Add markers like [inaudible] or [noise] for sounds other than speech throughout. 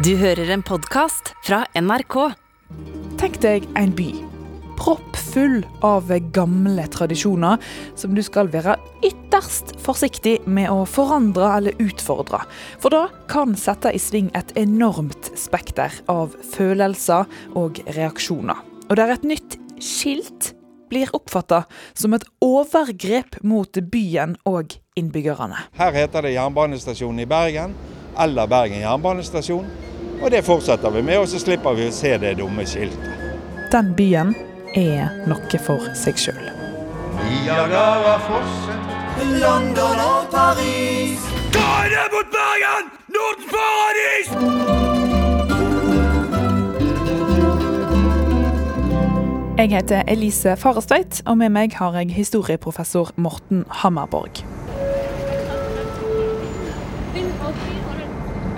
Du hører en podkast fra NRK. Tenk deg en by. Proppfull av gamle tradisjoner som du skal være ytterst forsiktig med å forandre eller utfordre. For da kan sette i sving et enormt spekter av følelser og reaksjoner. Og der et nytt skilt blir oppfatta som et overgrep mot byen og innbyggerne. Her heter det jernbanestasjonen i Bergen, eller Bergen jernbanestasjon. Og det fortsetter vi med, og så slipper vi å se det dumme skiltet. Den byen er noe for seg sjøl. Niagarafossen. London og Paris. Det mot Bergen! Nordens paradis! Jeg heter Elise Farestveit, og med meg har jeg historieprofessor Morten Hammerborg.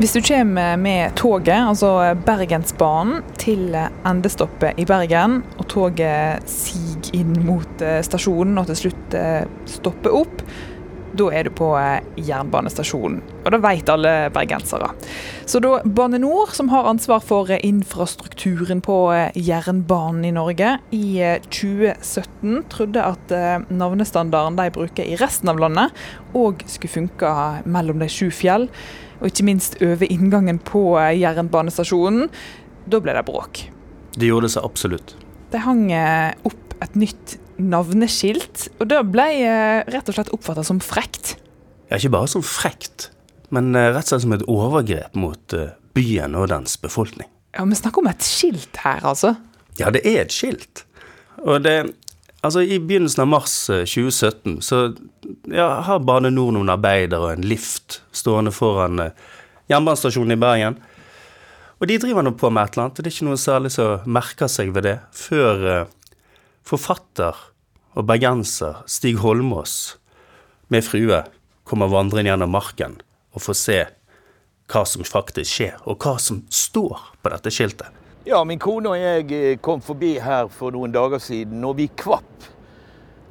Hvis du kommer med toget, altså Bergensbanen, til endestoppet i Bergen, og toget siger inn mot eh, stasjonen og til slutt eh, stopper opp, da er du på eh, jernbanestasjonen. Og det vet alle bergensere. Så da Bane Nor, som har ansvar for infrastrukturen på jernbanen i Norge, i 2017 trodde at navnestandarden de bruker i resten av landet, òg skulle funke mellom de sju fjell og ikke minst over inngangen på jernbanestasjonen. Da ble det bråk. Det gjorde det seg absolutt. De hang opp et nytt navneskilt, og det ble rett og slett oppfatta som frekt. Ja, ikke bare som frekt, men rett og slett som et overgrep mot byen og dens befolkning. Ja, Vi snakker om et skilt her, altså. Ja, det er et skilt. Og det Altså, I begynnelsen av mars 2017 så ja, har Bane NOR noen arbeidere og en lift stående foran eh, jernbanestasjonen i Bergen. Og de driver nå på med et eller annet, og det er ikke noe særlig som merker seg ved det, før eh, forfatter og bergenser Stig Holmås med frue kommer vandrende gjennom marken og får se hva som faktisk skjer, og hva som står på dette skiltet. Ja, min kone og jeg kom forbi her for noen dager siden, og vi kvapp.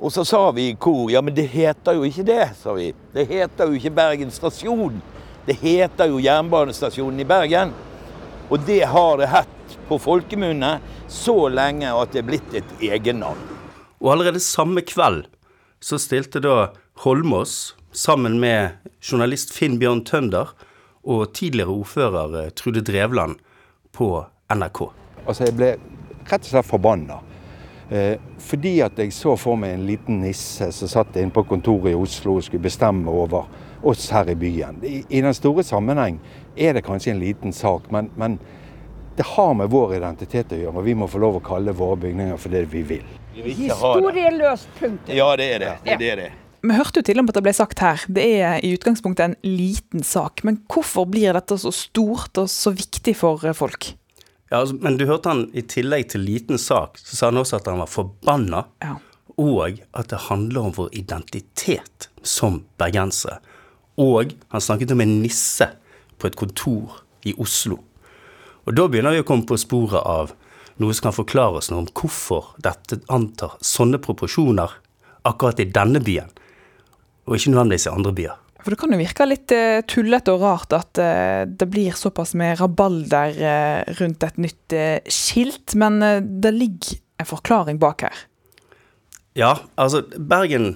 Og så sa vi i kor ja, men det heter jo ikke det, sa vi. Det heter jo ikke Bergen stasjon. Det heter jo Jernbanestasjonen i Bergen. Og det har det hatt på folkemunne så lenge at det er blitt et egennavn. Og allerede samme kveld så stilte da Holmås sammen med journalist Finn Bjørn Tønder og tidligere ordfører Trude Drevland på NRK. Altså, jeg ble rett og slett forbanna. Eh, fordi at jeg så for meg en liten nisse som satt inne på kontoret i Oslo og skulle bestemme over oss her i byen. I, i den store sammenheng er det kanskje en liten sak, men, men, det har med vår identitet å gjøre. Og vi må få lov å kalle våre bygninger for det vi vil. Vi. Historieløst punktum. Ja, det er det. det, er det, det. Vi hørte jo til om at det ble sagt her, det er i utgangspunktet en liten sak. Men hvorfor blir dette så stort og så viktig for folk? Ja, altså, Men du hørte han i tillegg til liten sak, så sa han også at han var forbanna. Ja. Og at det handler om vår identitet som bergensere. Og han snakket om en nisse på et kontor i Oslo. Og da begynner vi å komme på sporet av noe som kan forklare oss noe om hvorfor dette antar sånne proporsjoner akkurat i denne byen, og ikke nødvendigvis i andre byer. For Det kan jo virke litt uh, tullete og rart at uh, det blir såpass med rabalder uh, rundt et nytt skilt, men det ligger en forklaring bak her. Ja, altså Bergen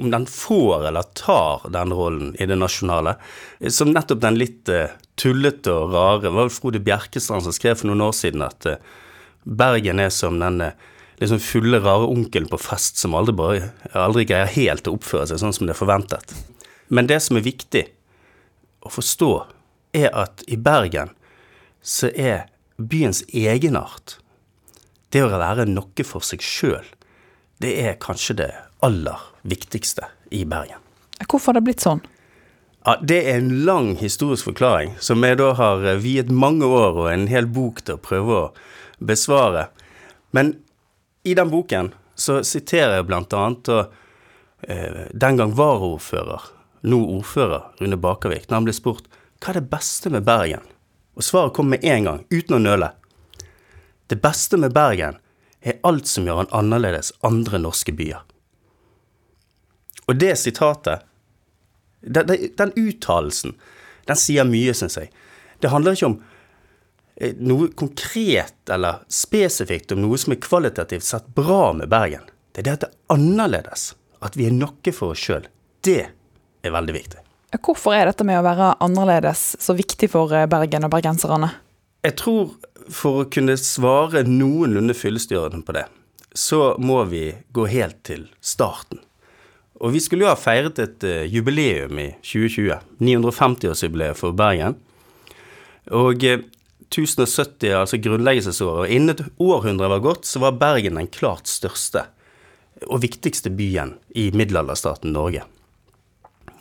om den får eller tar den rollen i det nasjonale. Som nettopp den litt tullete og rare Det var vel Frode Bjerkestrand som skrev for noen år siden at Bergen er som den liksom fulle, rare onkelen på fest som aldri, bare, aldri greier helt å oppføre seg sånn som det er forventet. Men det som er viktig å forstå, er at i Bergen så er byens egenart, det å være noe for seg sjøl, det er kanskje det aller viktigste i Bergen. Hvorfor har det blitt sånn? Ja, Det er en lang historisk forklaring, som jeg da har viet mange år og en hel bok til å prøve å besvare. Men i den boken så siterer jeg blant annet og, eh, den gang varaordfører, nå ordfører, Rune Bakervik, når han ble spurt hva er det beste med Bergen? Og svaret kom med en gang, uten å nøle. Det beste med Bergen er alt som gjør han annerledes andre norske byer. Og det sitatet, den, den uttalelsen, den sier mye, syns jeg. Det handler ikke om eh, noe konkret eller spesifikt om noe som er kvalitativt sett bra med Bergen. Det er det at det er annerledes. At vi er noe for oss sjøl. Det er veldig viktig. Hvorfor er dette med å være annerledes så viktig for eh, Bergen og bergenserne? Jeg tror for å kunne svare noenlunde fyllestgjørende på det, så må vi gå helt til starten. Og vi skulle jo ha feiret et uh, jubileum i 2020. 950-årsjubileet for Bergen. Og uh, 1070, altså grunnleggelsesåret, og innen et århundre var gått, så var Bergen den klart største og viktigste byen i middelalderstaten Norge.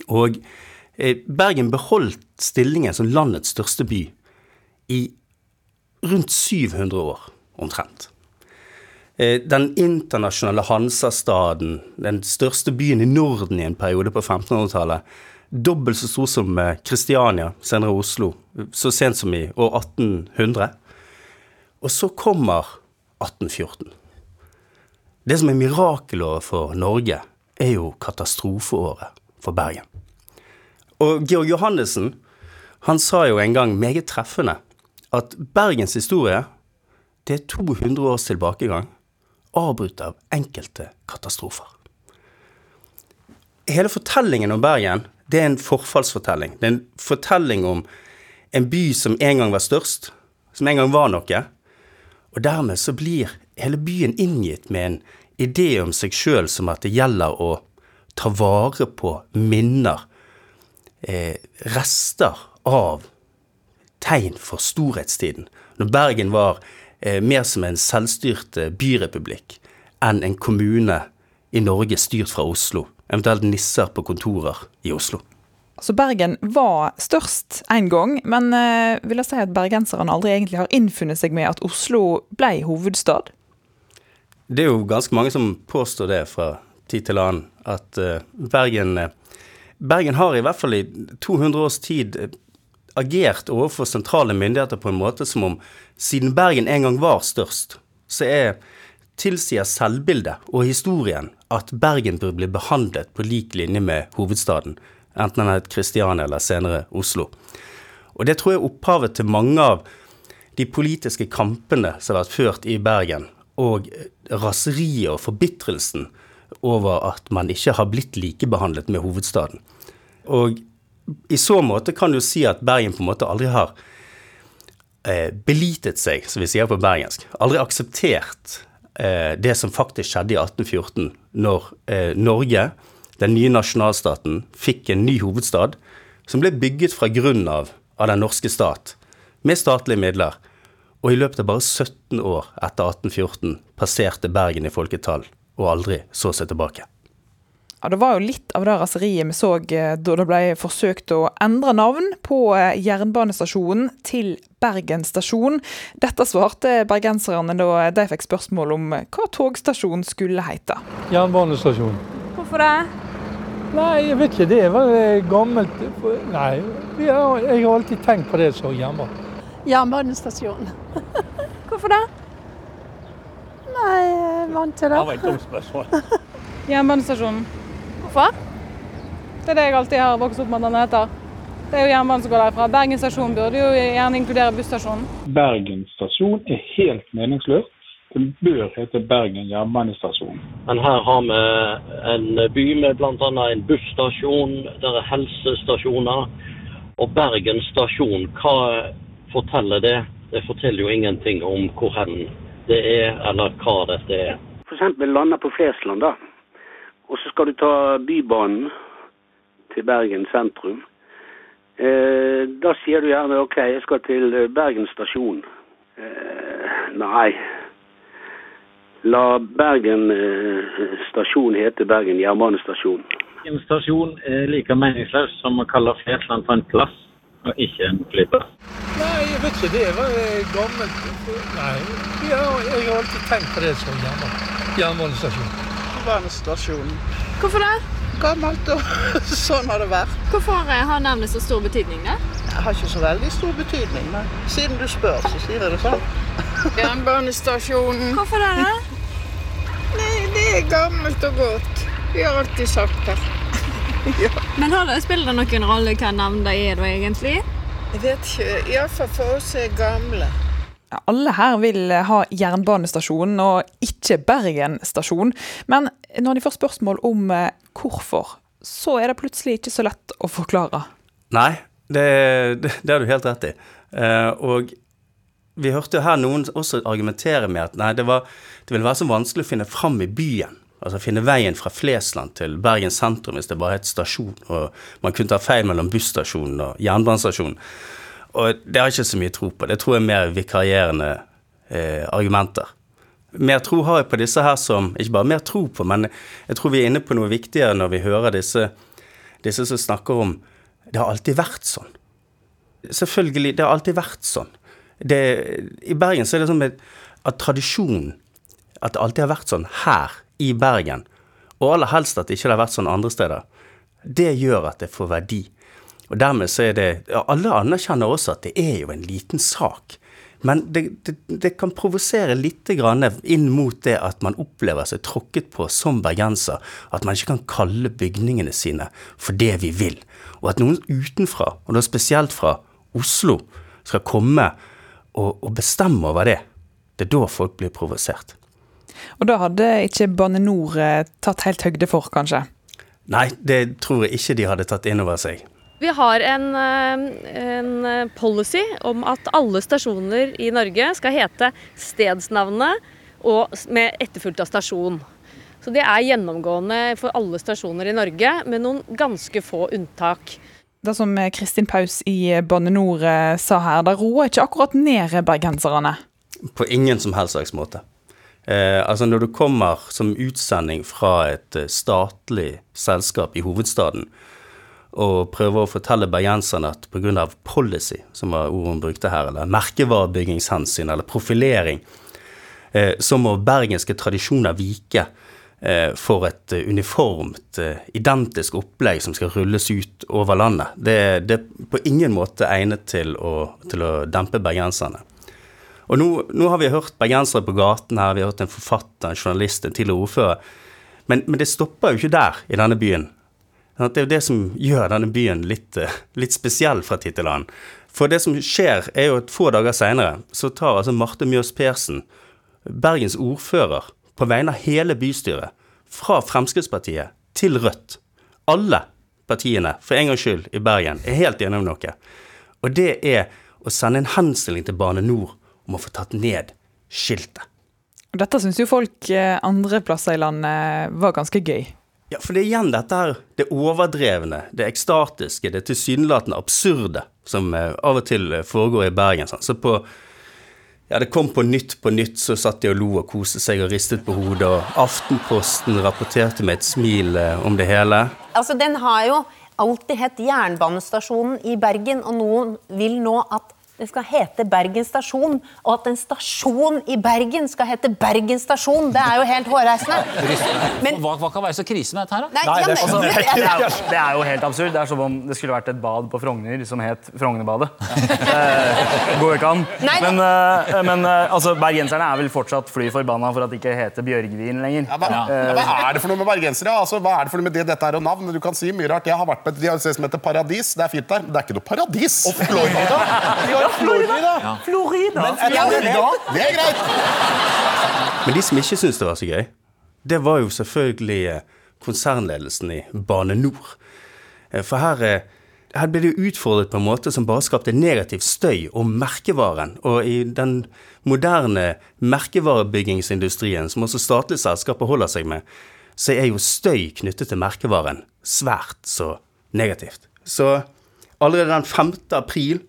Og uh, Bergen beholdt stillingen som landets største by i rundt 700 år, omtrent. Eh, den internasjonale Hansastaden, den største byen i Norden i en periode på 1500-tallet, dobbelt så stor som Kristiania, senere Oslo, så sent som i år 1800. Og så kommer 1814. Det som er mirakelåret for Norge, er jo katastrofeåret for Bergen. Og Georg Johannessen, han sa jo en gang meget treffende at Bergens historie, det er 200 års tilbakegang avbrutt av enkelte katastrofer. Hele fortellingen om Bergen det er en forfallsfortelling. Det er en fortelling om en by som en gang var størst, som en gang var noe. Og dermed så blir hele byen inngitt med en idé om seg sjøl som at det gjelder å ta vare på minner, eh, rester av tegn for storhetstiden. Når Bergen var Eh, mer som en selvstyrt eh, byrepublikk enn en kommune i Norge styrt fra Oslo. Eventuelt nisser på kontorer i Oslo. Så Bergen var størst en gang, men eh, vil jeg si at bergenserne aldri egentlig har innfunnet seg med at Oslo ble hovedstad? Det er jo ganske mange som påstår det fra tid til annen, at Bergen Bergen har i hvert fall i 200 års tid agert overfor sentrale myndigheter på en måte som om siden Bergen en gang var størst, så er tilsier selvbildet og historien at Bergen bør bli behandlet på lik linje med hovedstaden, enten den het Kristiania eller senere Oslo. Og det tror jeg er opphavet til mange av de politiske kampene som har vært ført i Bergen, og raseriet og forbitrelsen over at man ikke har blitt likebehandlet med hovedstaden. Og i så måte kan du si at Bergen på en måte aldri har eh, belitet seg, som vi sier på bergensk. Aldri akseptert eh, det som faktisk skjedde i 1814, når eh, Norge, den nye nasjonalstaten, fikk en ny hovedstad som ble bygget fra grunnen av av den norske stat, med statlige midler. Og i løpet av bare 17 år etter 1814 passerte Bergen i folketall og aldri så seg tilbake. Ja, Det var jo litt av det raseriet vi så eh, da det ble forsøkt å endre navn på eh, jernbanestasjonen til Bergen stasjon. Dette svarte bergenserne da de fikk spørsmål om hva togstasjonen skulle hete. Jernbanestasjon. Hvorfor det? Nei, jeg vet ikke. Det var gammelt Nei, jeg har alltid tenkt på det som jernbane. Jernbanestasjon. [laughs] Hvorfor det? Nei, jeg er vant til det. Det var et dumt spørsmål. [laughs] Jernbanestasjonen. Hvorfor? Det er det jeg alltid har vokst opp med at den heter. Det er jo jernbanen som går derfra. Bergen stasjon burde jo gjerne inkludere busstasjonen. Bergen stasjon er helt meningsløs. Den bør hete Bergen jernbanestasjon. Men her har vi en by med bl.a. en busstasjon, der er helsestasjoner. Og Bergen stasjon, hva forteller det? Det forteller jo ingenting om hvor hen det er, eller hva dette er. F.eks. lande på Flesland, da. Og så skal du ta Bybanen til Bergen sentrum. Eh, da sier du gjerne OK, jeg skal til eh, Bergen stasjon. Eh, nei. La Bergen eh, stasjon hete Bergen jernbanestasjon. En stasjon er like meningsløs som å kalle Flesland for en plass, og ikke en flyplass. Nei, jeg vet ikke. Det var gammelt. Nei, jeg har alltid tenkt på det som jernbanestasjon jernbanestasjonen. Hvorfor det? Gammelt og [laughs] sånn har det vært. Hvorfor har navnet så stor betydning, da? Det har ikke så veldig stor betydning, men siden du spør, så sier jeg det sånn. [laughs] Jernbanestasjonen. Hvorfor det? da? Nei, det er gammelt og godt. Vi har alltid sagt det. [laughs] ja. Men har det, spiller det noen rolle hva navn det er da, egentlig? Jeg vet ikke. Iallfall for oss er gamle. Ja, Alle her vil ha jernbanestasjonen og ikke Bergen stasjon. Men når de får spørsmål om eh, hvorfor, så er det plutselig ikke så lett å forklare. Nei, det, det, det har du helt rett i. Eh, og vi hørte jo her noen også argumentere med at nei, det, var, det ville være så vanskelig å finne fram i byen. Altså finne veien fra Flesland til Bergen sentrum hvis det bare het stasjon, og man kunne ta feil mellom busstasjonen og jernbanestasjonen. Og det har jeg ikke så mye tro på. Det tror jeg er mer vikarierende eh, argumenter. Mer tro har jeg på disse her som Ikke bare mer tro på, men jeg tror vi er inne på noe viktigere når vi hører disse, disse som snakker om Det har alltid vært sånn. Selvfølgelig, det har alltid vært sånn. Det, I Bergen så er det sånn at tradisjonen At det alltid har vært sånn her i Bergen, og aller helst at det ikke har vært sånn andre steder, det gjør at det får verdi. Og dermed så er det ja, Alle anerkjenner også at det er jo en liten sak. Men det, det, det kan provosere litt grann inn mot det at man opplever seg tråkket på som bergenser. At man ikke kan kalle bygningene sine for det vi vil. Og at noen utenfra, og da spesielt fra Oslo, skal komme og, og bestemme over det. Det er da folk blir provosert. Og da hadde ikke Bane Nor eh, tatt helt høgde for, kanskje? Nei, det tror jeg ikke de hadde tatt inn over seg. Vi har en, eh, en policy om at alle stasjoner i Norge skal hete stedsnavnet og med etterfulgt av stasjon. Så Det er gjennomgående for alle stasjoner i Norge, med noen ganske få unntak. Det som eh, Kristin Paus i Bane Nor sa her, det roer ikke akkurat ned bergenserne? På ingen som helst slags måte. Eh, altså Når du kommer som utsending fra et eh, statlig selskap i hovedstaden, og prøver å fortelle bergenserne at pga. policy, som var ordet hun brukte her, eller merkevarebyggingshensyn eller profilering, eh, så må bergenske tradisjoner vike eh, for et eh, uniformt, eh, identisk opplegg som skal rulles ut over landet. Det, det er på ingen måte egnet til å, til å dempe bergenserne. Og nå, nå, har vi hørt bergensere på gaten her, vi har hørt en forfatter, en journalist, en tidligere ordfører. Men, men, det stopper jo ikke der, i denne byen. Det er jo det som gjør denne byen litt, eh, litt spesiell fra tid til annen. For det som skjer, er jo at få dager seinere så tar altså Marte Mjøs Persen, Bergens ordfører, på vegne av hele bystyret, fra Fremskrittspartiet til Rødt. Alle partiene, for en gangs skyld, i Bergen er helt enige om noe. Og det er å sende en henstilling til Bane Nor om å få tatt ned skiltet. Dette syns jo folk eh, andre plasser i landet var ganske gøy. Ja, for det er igjen dette her, det overdrevne, det ekstatiske, det tilsynelatende absurde som eh, av og til eh, foregår i Bergen. Sånn. Så på ja, det kom på Nytt på Nytt, så satt de og lo og koste seg og ristet på hodet. Og Aftenposten rapporterte med et smil om det hele. Altså, Den har jo alltid hett Jernbanestasjonen i Bergen, og noen vil nå at det skal hete Bergen stasjon, og at en stasjon i Bergen skal hete Bergen stasjon, det er jo helt hårreisende. [laughs] Men, hva, hva, kan være så krise med dette her, da? Nei, nei, det, er, altså, [laughs] det, er jo, det, er jo, helt absurd. Det er som om det skulle vært et bad på Frogner som het Frognerbadet. Det [laughs] går ikke an. Men, eh, men uh, altså, bergenserne er vel fortsatt fly forbanna for at det ikke heter Bjørgvin lenger. Ja, hva, ja, hva, er det for noe med bergensere? Altså, hva er det for noe med det dette her og navn? Du kan si mye rart. Jeg har vært på et sted som heter Paradis. Det er fint der. Men Det er ikke noe paradis. Og Florida. Florida. Ja. Florida. Men, Florida. Det er greit. Men de som ikke syntes det var så gøy, det var jo selvfølgelig eh, konsernledelsen i Bane Nor. Eh, for her, eh, her ble det jo utfordret på en måte som bare skapte negativ støy om merkevaren. Og i den moderne merkevarebyggingsindustrien, som også statlige selskaper holder seg med, så er jo støy knyttet til merkevaren svært så negativt. Så allerede den 5. april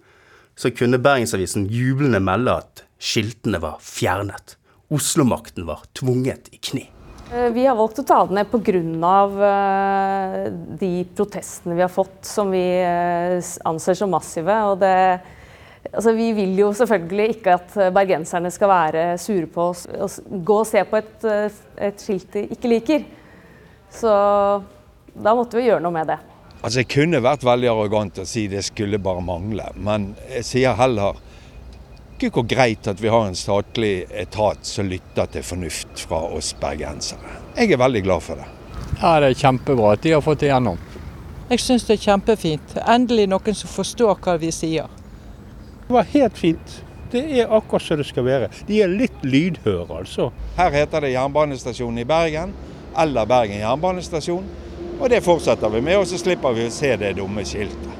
så kunne Bergensavisen jublende melde at skiltene var fjernet. Oslomakten var tvunget i kne. Eh, vi har valgt å ta det ned pga. Eh, de protestene vi har fått, som vi eh, anser som massive. Og det, altså vi vil jo selvfølgelig ikke at bergenserne skal være sure på oss gå og se på et, et skilt de ikke liker. Så da måtte vi gjøre noe med det. Altså, Jeg kunne vært veldig arrogant og si det skulle bare mangle, men jeg sier heller Gud hvor greit at vi har en statlig etat som lytter til fornuft fra oss bergensere. Jeg er veldig glad for det. Ja, Det er kjempebra at de har fått det gjennom. Jeg syns det er kjempefint. Endelig noen som forstår hva vi sier. Det var helt fint. Det er akkurat som det skal være. De er litt lydhøre, altså. Her heter det Jernbanestasjonen i Bergen, eller Bergen jernbanestasjon. Og det fortsetter vi med, og så slipper vi å se det dumme skiltet.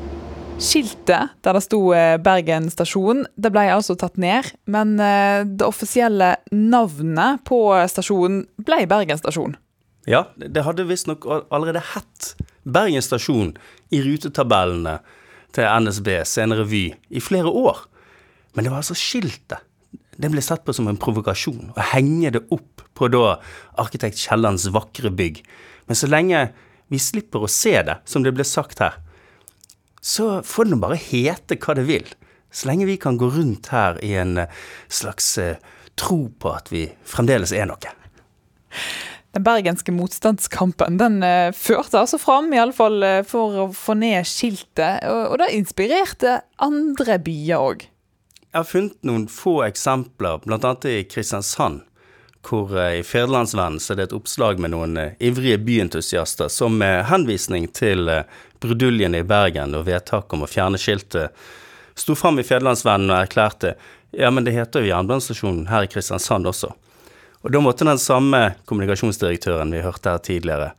Skiltet der det sto eh, Bergen stasjon, det ble altså tatt ned. Men eh, det offisielle navnet på stasjonen ble Bergen stasjon. Ja, det hadde visstnok allerede hett Bergen stasjon i rutetabellene til NSB, senere revy i flere år. Men det var altså skiltet. Det ble sett på som en provokasjon, å henge det opp på da arkitekt Kiellands vakre bygg. Men så lenge vi slipper å se det, som det ble sagt her, så får det nå bare hete hva det vil. Så lenge vi kan gå rundt her i en eh, slags eh, tro på at vi fremdeles er noe. Den bergenske motstandskampen den uh, førte altså fram, iallfall fall for å få ned skiltet. Og, og det inspirerte andre byer òg. Jeg har funnet noen få eksempler, bl.a. i Kristiansand. Hvor uh, i Federlandsvennen så er det et oppslag med noen uh, ivrige byentusiaster som med henvisning til uh, bruduljen i Bergen og vedtaket om å fjerne skiltet, sto fram i Federlandsvennen og erklærte ja, men det heter jo jernbanestasjonen her i Kristiansand også. Og da måtte den samme kommunikasjonsdirektøren vi hørte her tidligere,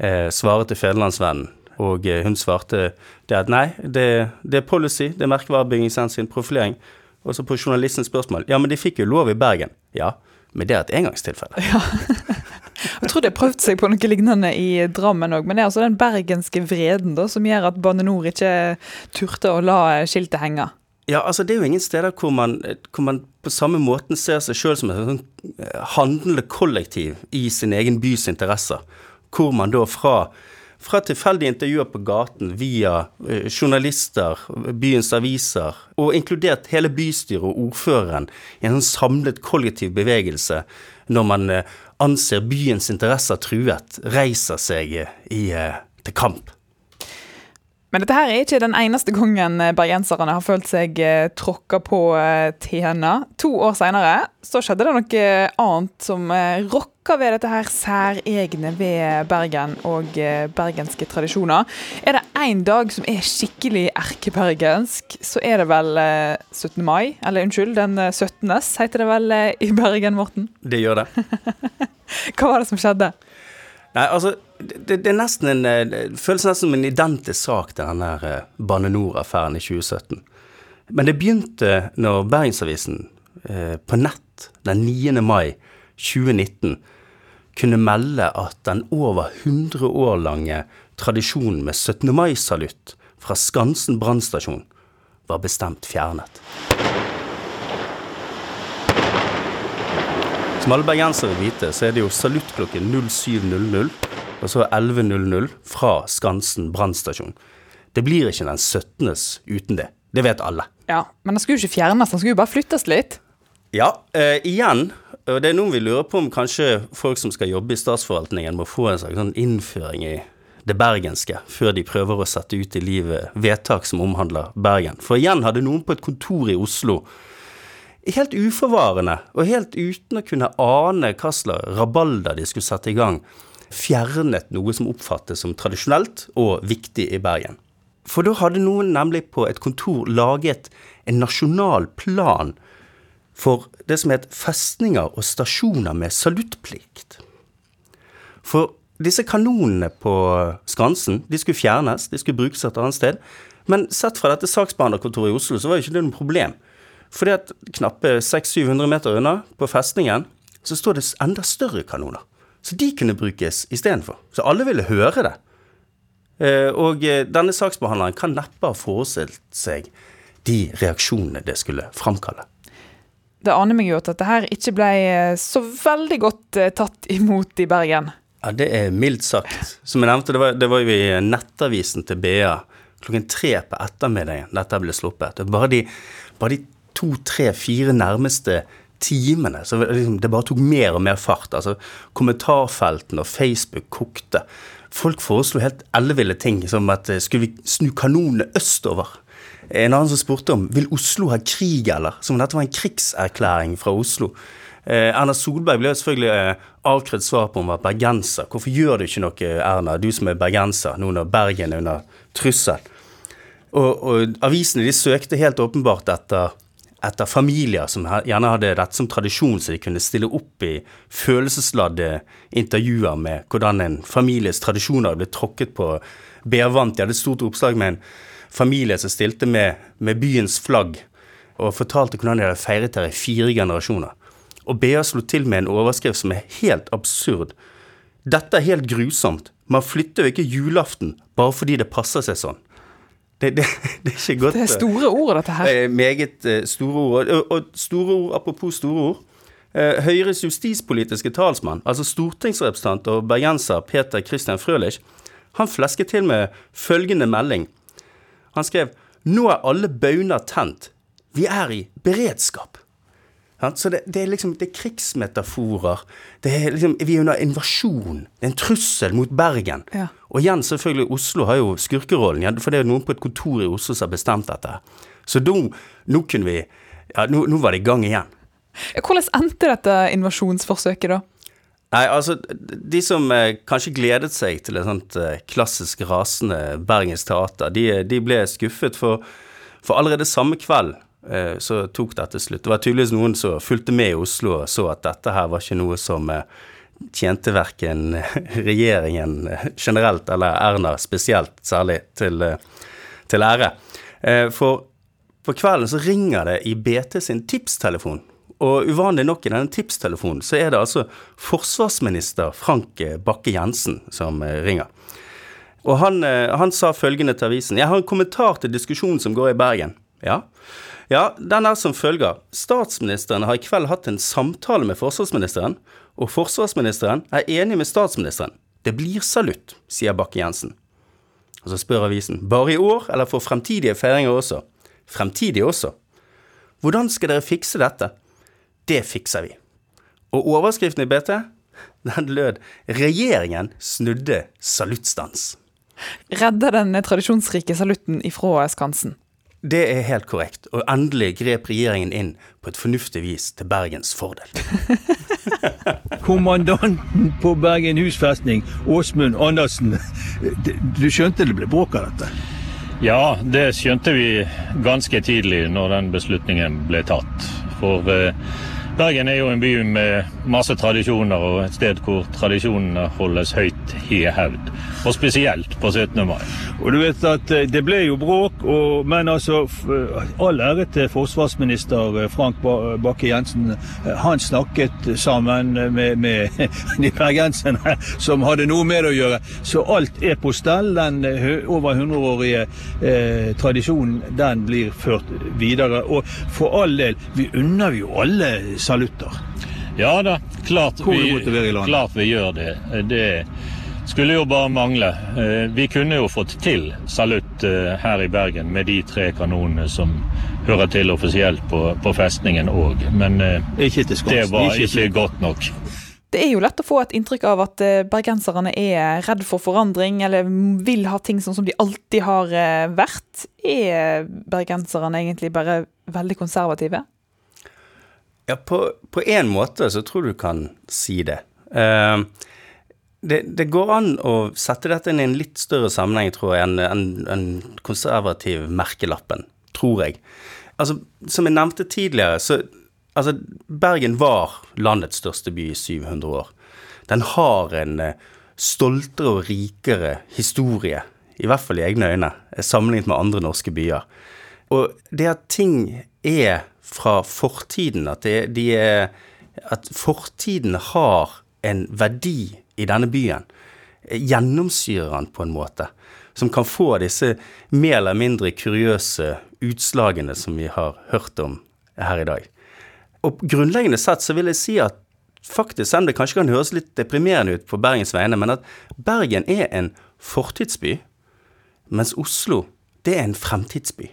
eh, svare til Federlandsvennen. Og eh, hun svarte det at nei, det, det er policy, det er merkevarebyggingshensyn, profilering. Og så på journalistens spørsmål ja, men de fikk jo lov i Bergen. Ja, men det er et engangstilfelle. Ja. Jeg tror det har prøvd seg på noe lignende i Drammen òg, men det er altså den bergenske vreden da, som gjør at Bane Nor ikke turte å la skiltet henge. Ja, altså det er jo ingen steder hvor man, hvor man på samme måten ser seg sjøl som et sånn handlende kollektiv i sin egen bys interesser. Hvor man da fra, fra tilfeldige intervjuer på gaten via eh, journalister, byens aviser, og inkludert hele bystyret og ordføreren i en sånn samlet kollektiv bevegelse, når man eh, anser byens interesser truet, reiser seg i, til kamp. Men dette her er ikke den eneste gangen eh, bergenserne har følt seg eh, tråkka på eh, tena. To år seinere skjedde det noe annet som eh, rokka ved dette her særegne ved Bergen og eh, bergenske tradisjoner. Er det én dag som er skikkelig erkebergensk, så er det vel eh, 17. mai. Eller unnskyld, den 17. heter det vel eh, i Bergen, Morten? Det gjør det. [laughs] Hva var det som skjedde? Nei, altså, det, det er nesten en eh, Det føles nesten som en identisk sak til den der eh, Bane NOR-affæren i 2017. Men det begynte når Bergensavisen eh, på nett den 9. mai 2019 kunne melde at den over 100 år lange tradisjonen med 17. mai-salutt fra Skansen brannstasjon var bestemt fjernet. Som alle bergensere vite, så er det jo salutt klokken 07.00 og så 11.00 fra Skansen brannstasjon. Det blir ikke den 17. uten det. Det vet alle. Ja, Men den skulle jo ikke fjernes, den skulle jo bare flyttes litt. Ja, eh, igjen, og det er noen vi lurer på om kanskje folk som skal jobbe i statsforvaltningen må få en slags sånn innføring i det bergenske før de prøver å sette ut i livet vedtak som omhandler Bergen. For igjen hadde noen på et kontor i Oslo helt uforvarende, og helt uten å kunne ane hva slags rabalder de skulle sette i gang, fjernet noe som oppfattes som tradisjonelt og viktig i Bergen. For da hadde noen nemlig på et kontor laget en nasjonal plan for det som het festninger og stasjoner med saluttplikt. For disse kanonene på Skansen de skulle fjernes, de skulle brukes et annet sted. Men sett fra dette saksbehandlerkontoret i Oslo, så var jo ikke det noe problem. Fordi at knappe 600-700 meter unna, på festningen, så står det enda større kanoner. Så de kunne brukes istedenfor. Så alle ville høre det. Eh, og eh, denne saksbehandleren kan neppe ha forestilt seg de reaksjonene det skulle framkalle. Det aner meg jo at dette her ikke ble eh, så veldig godt tatt [laughs] imot i Bergen. Ja, det er mildt sagt. Som jeg nevnte, det var, det var jo i nettavisen til BA klokken tre på ettermiddagen dette ble sluppet. Bare de, de to, tre, fire nærmeste timene så liksom, det bare tok mer og mer fart. altså Kommentarfeltene og Facebook kokte. Folk foreslo helt elleville ting, som at eh, skulle vi snu kanonene østover? En annen som spurte om vil Oslo ha krig, eller? Som om dette var en krigserklæring fra Oslo. Eh, Erna Solberg ble selvfølgelig eh, avkrevd svar på om hun var bergenser. Hvorfor gjør du ikke noe, Erna, du som er bergenser, nå når Bergen er under trussel? Og, og avisene de søkte helt åpenbart etter, etter familier som gjerne hadde dette som tradisjon, så de kunne stille opp i følelsesladde intervjuer med hvordan en families tradisjoner ble tråkket på bærvann. De hadde et stort oppslag med en familie som stilte med, med byens flagg og fortalte hvordan de hadde feiret her i fire generasjoner. Og BA slo til med en overskrift som er helt absurd. Dette er helt grusomt. Man flytter jo ikke julaften bare fordi det passer seg sånn. Det, det, [laughs] det, er ikke godt. Det er store ord, dette her. Det er meget uh, store ord. Og, store ord, apropos store ord. Høyres justispolitiske talsmann, altså stortingsrepresentant og bergenser Peter Christian Frølich, han flesket til med følgende melding. Han skrev Nå er alle bauner tent. Vi er i beredskap. Så det, det, er liksom det er krigsmetaforer. Det er liksom, Vi er under invasjon. Det er en trussel mot Bergen. Ja. Og igjen, selvfølgelig, Oslo har jo skurkerollen. For det er noen på et kontor i Oslo som har bestemt dette. Så nå, nå kunne vi Ja, nå, nå var det i gang igjen. Hvordan endte dette invasjonsforsøket, da? Nei, altså, De som eh, kanskje gledet seg til et sånt eh, klassisk rasende Bergens teater, de, de ble skuffet, for, for allerede samme kveld eh, så tok dette slutt. Det var tydeligvis noen som fulgte med i Oslo og så at dette her var ikke noe som eh, tjente verken [laughs] regjeringen generelt eller Erna spesielt særlig til, eh, til ære. Eh, for på kvelden så ringer det i BT sin tipstelefon og uvanlig nok i denne tipstelefonen, så er det altså forsvarsminister Frank Bakke-Jensen som eh, ringer. Og han, eh, han, sa følgende til avisen. Jeg har en kommentar til diskusjonen som går i Bergen. Ja. ja, den er som følger. Statsministeren har i kveld hatt en samtale med forsvarsministeren, og forsvarsministeren er enig med statsministeren. Det blir salutt, sier Bakke-Jensen. Og så spør avisen. Bare i år, eller for fremtidige feiringer også? Fremtidige også. Hvordan skal dere fikse dette? Det fikser vi. Og overskriften i BT, den lød 'Regjeringen snudde saluttstans'. Redder den tradisjonsrike salutten ifra skansen? Det er helt korrekt, og endelig grep regjeringen inn på et fornuftig vis til Bergens fordel. [laughs] Kommandanten på Bergen husfestning, Åsmund Andersen. Du skjønte det ble bråk av dette? Ja, det skjønte vi ganske tidlig når den beslutningen ble tatt. For eh, Bergen er jo en by med masse tradisjoner, og et sted hvor tradisjonene holdes høyt i hevd. Og spesielt på 17. mai. Og du vet at eh, Det ble jo bråk, og, men altså all ære til forsvarsminister eh, Frank Bakke-Jensen. Eh, han snakket sammen med, med [laughs] de bergenserne [laughs] som hadde noe med det å gjøre. Så alt er på stell. Den over 100-årige eh, tradisjonen den blir ført videre. Og for all del, vi unner jo alle salutter. Ja da, klart vi, klart vi gjør det. Det skulle jo bare mangle. Eh, vi kunne jo fått til salutt eh, her i Bergen med de tre kanonene som hører til offisielt på, på festningen òg, men eh, det var ikke godt nok. Det er jo lett å få et inntrykk av at bergenserne er redd for forandring, eller vil ha ting sånn som de alltid har vært. Er bergenserne egentlig bare veldig konservative? Ja, på, én måte så tror du kan si det. Uh, det, det, går an å sette dette inn i en litt større sammenheng, tror jeg, enn en, en konservativ merkelappen. Tror jeg. Altså, som jeg nevnte tidligere, så Altså, Bergen var landets største by i 700 år. Den har en uh, stoltere og rikere historie, i hvert fall i egne øyne, sammenlignet med andre norske byer. Og det at ting er fra fortiden. At, det, de er, at fortiden har en verdi i denne byen. Gjennomsyrer den på en måte. Som kan få disse mer eller mindre kuriøse utslagene som vi har hørt om her i dag. Og grunnleggende sett så vil jeg si at faktisk, selv om det kanskje kan høres litt deprimerende ut på Bergens vegne, men at Bergen er en fortidsby, mens Oslo, det er en fremtidsby.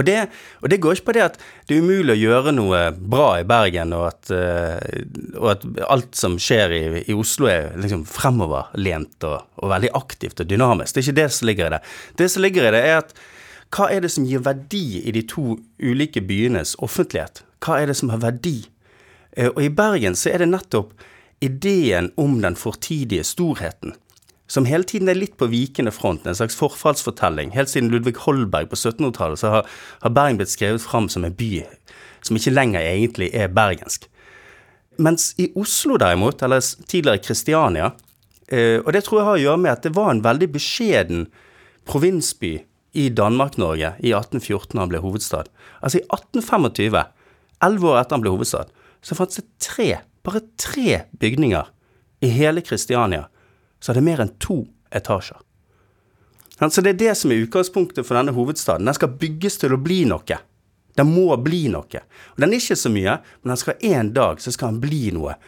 Og det, og det, går ikke på det at det er umulig å gjøre noe bra i Bergen, og at, uh, og at alt som skjer i, i Oslo er liksom fremoverlent og, og, veldig aktivt og dynamisk. Det er ikke det som ligger i det. Det som ligger i det, er at hva er det som gir verdi i de to ulike byenes offentlighet? Hva er det som har verdi? Uh, og i Bergen så er det nettopp ideen om den fortidige storheten som hele tiden er litt på vikende front, en slags forfallsfortelling. Helt siden Ludvig Holberg på 1700-tallet så har, har Bergen blitt skrevet fram som en by som ikke lenger egentlig er bergensk. Mens i Oslo derimot, eller tidligere Kristiania, eh, og det tror jeg har å gjøre med at det var en veldig beskjeden provinsby i Danmark-Norge i 1814 da han ble hovedstad. Altså i 1825, elleve år etter han ble hovedstad, så fantes det tre, bare tre bygninger i hele Kristiania som det mer enn to etasjer. Så det er det som er utgangspunktet for denne hovedstaden. Den skal bygges til å bli noe. Den må bli noe. Og den er ikke så mye, men den skal en dag så skal den bli noe.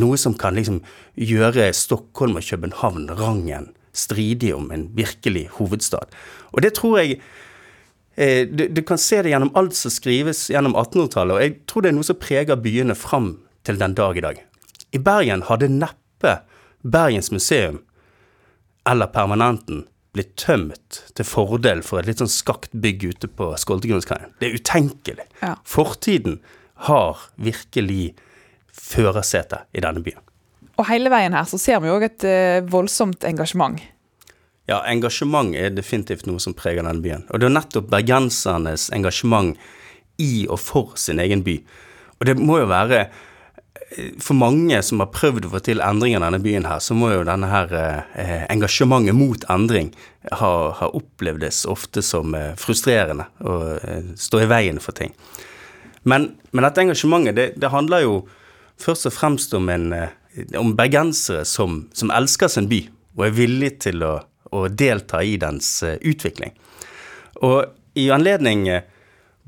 Noe som kan liksom gjøre Stockholm og København rangen stridig om en virkelig hovedstad. Og det tror jeg eh, du, du, kan se det gjennom alt som skrives gjennom 1800-tallet, og jeg tror det er noe som preger byene fram til den dag i dag. I Bergen hadde neppe Bergens museum eller Permanenten blir tømt til fordel for et litt sånn skakt bygg ute på Skoltegunnskaien. Det er utenkelig. Ja. Fortiden har virkelig førersetet i denne byen. Og hele veien her så ser vi òg et uh, voldsomt engasjement. Ja, engasjement er definitivt noe som preger denne byen. Og det er nettopp bergensernes engasjement i og for sin egen by. Og det må jo være for mange som har prøvd å få til endringer i denne byen her, så må jo denne her eh, engasjementet mot endring ha, ha opplevdes ofte som eh, frustrerende og eh, stå i veien for ting. Men, men dette engasjementet, det, det, handler jo først og fremst om, en, eh, om bergensere som, som, elsker sin by, og er villig til å, å delta i dens eh, utvikling. Og i anledning eh,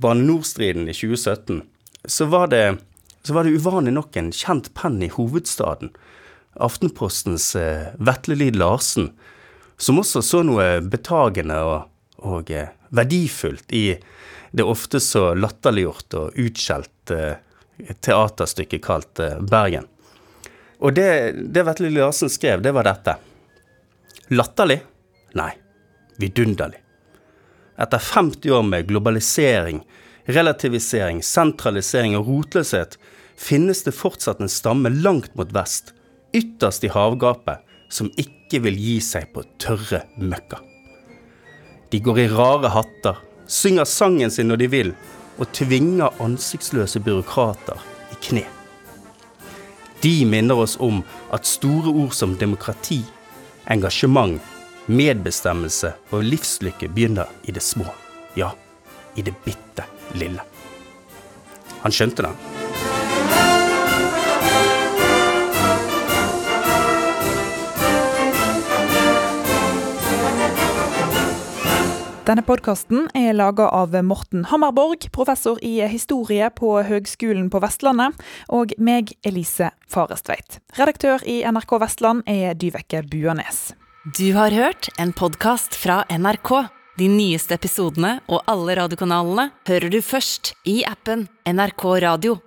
Bane NOR-striden i 2017, så var det så var det uvanlig nok en kjent penn i hovedstaden, Aftenpostens eh, Vetle Lid Larsen, som også så noe betagende og, og eh, verdifullt i det ofte så latterliggjort og utskjelt eh, teaterstykket kalt Bergen. Og det, det Vetle Lid Larsen skrev, det var dette. Latterlig? Nei, vidunderlig. Etter 50 år med globalisering, relativisering, sentralisering og rotløshet finnes det fortsatt en stamme langt mot vest, ytterst i havgapet, som ikke vil gi seg på tørre møkka. De går i rare hatter, synger sangen sin når de vil, og tvinger ansiktsløse byråkrater i kne. De minner oss om at store ord som demokrati, engasjement, medbestemmelse og livslykke begynner i det små. Ja, i det bitte lille. Han skjønte det. Denne podkasten er laga av Morten Hammerborg, professor i historie på Høgskolen på Vestlandet, og meg, Elise Farestveit. Redaktør i NRK Vestland er Dyveke Buanes. Du har hørt en podkast fra NRK. De nyeste episodene og alle radiokanalene hører du først i appen NRK Radio.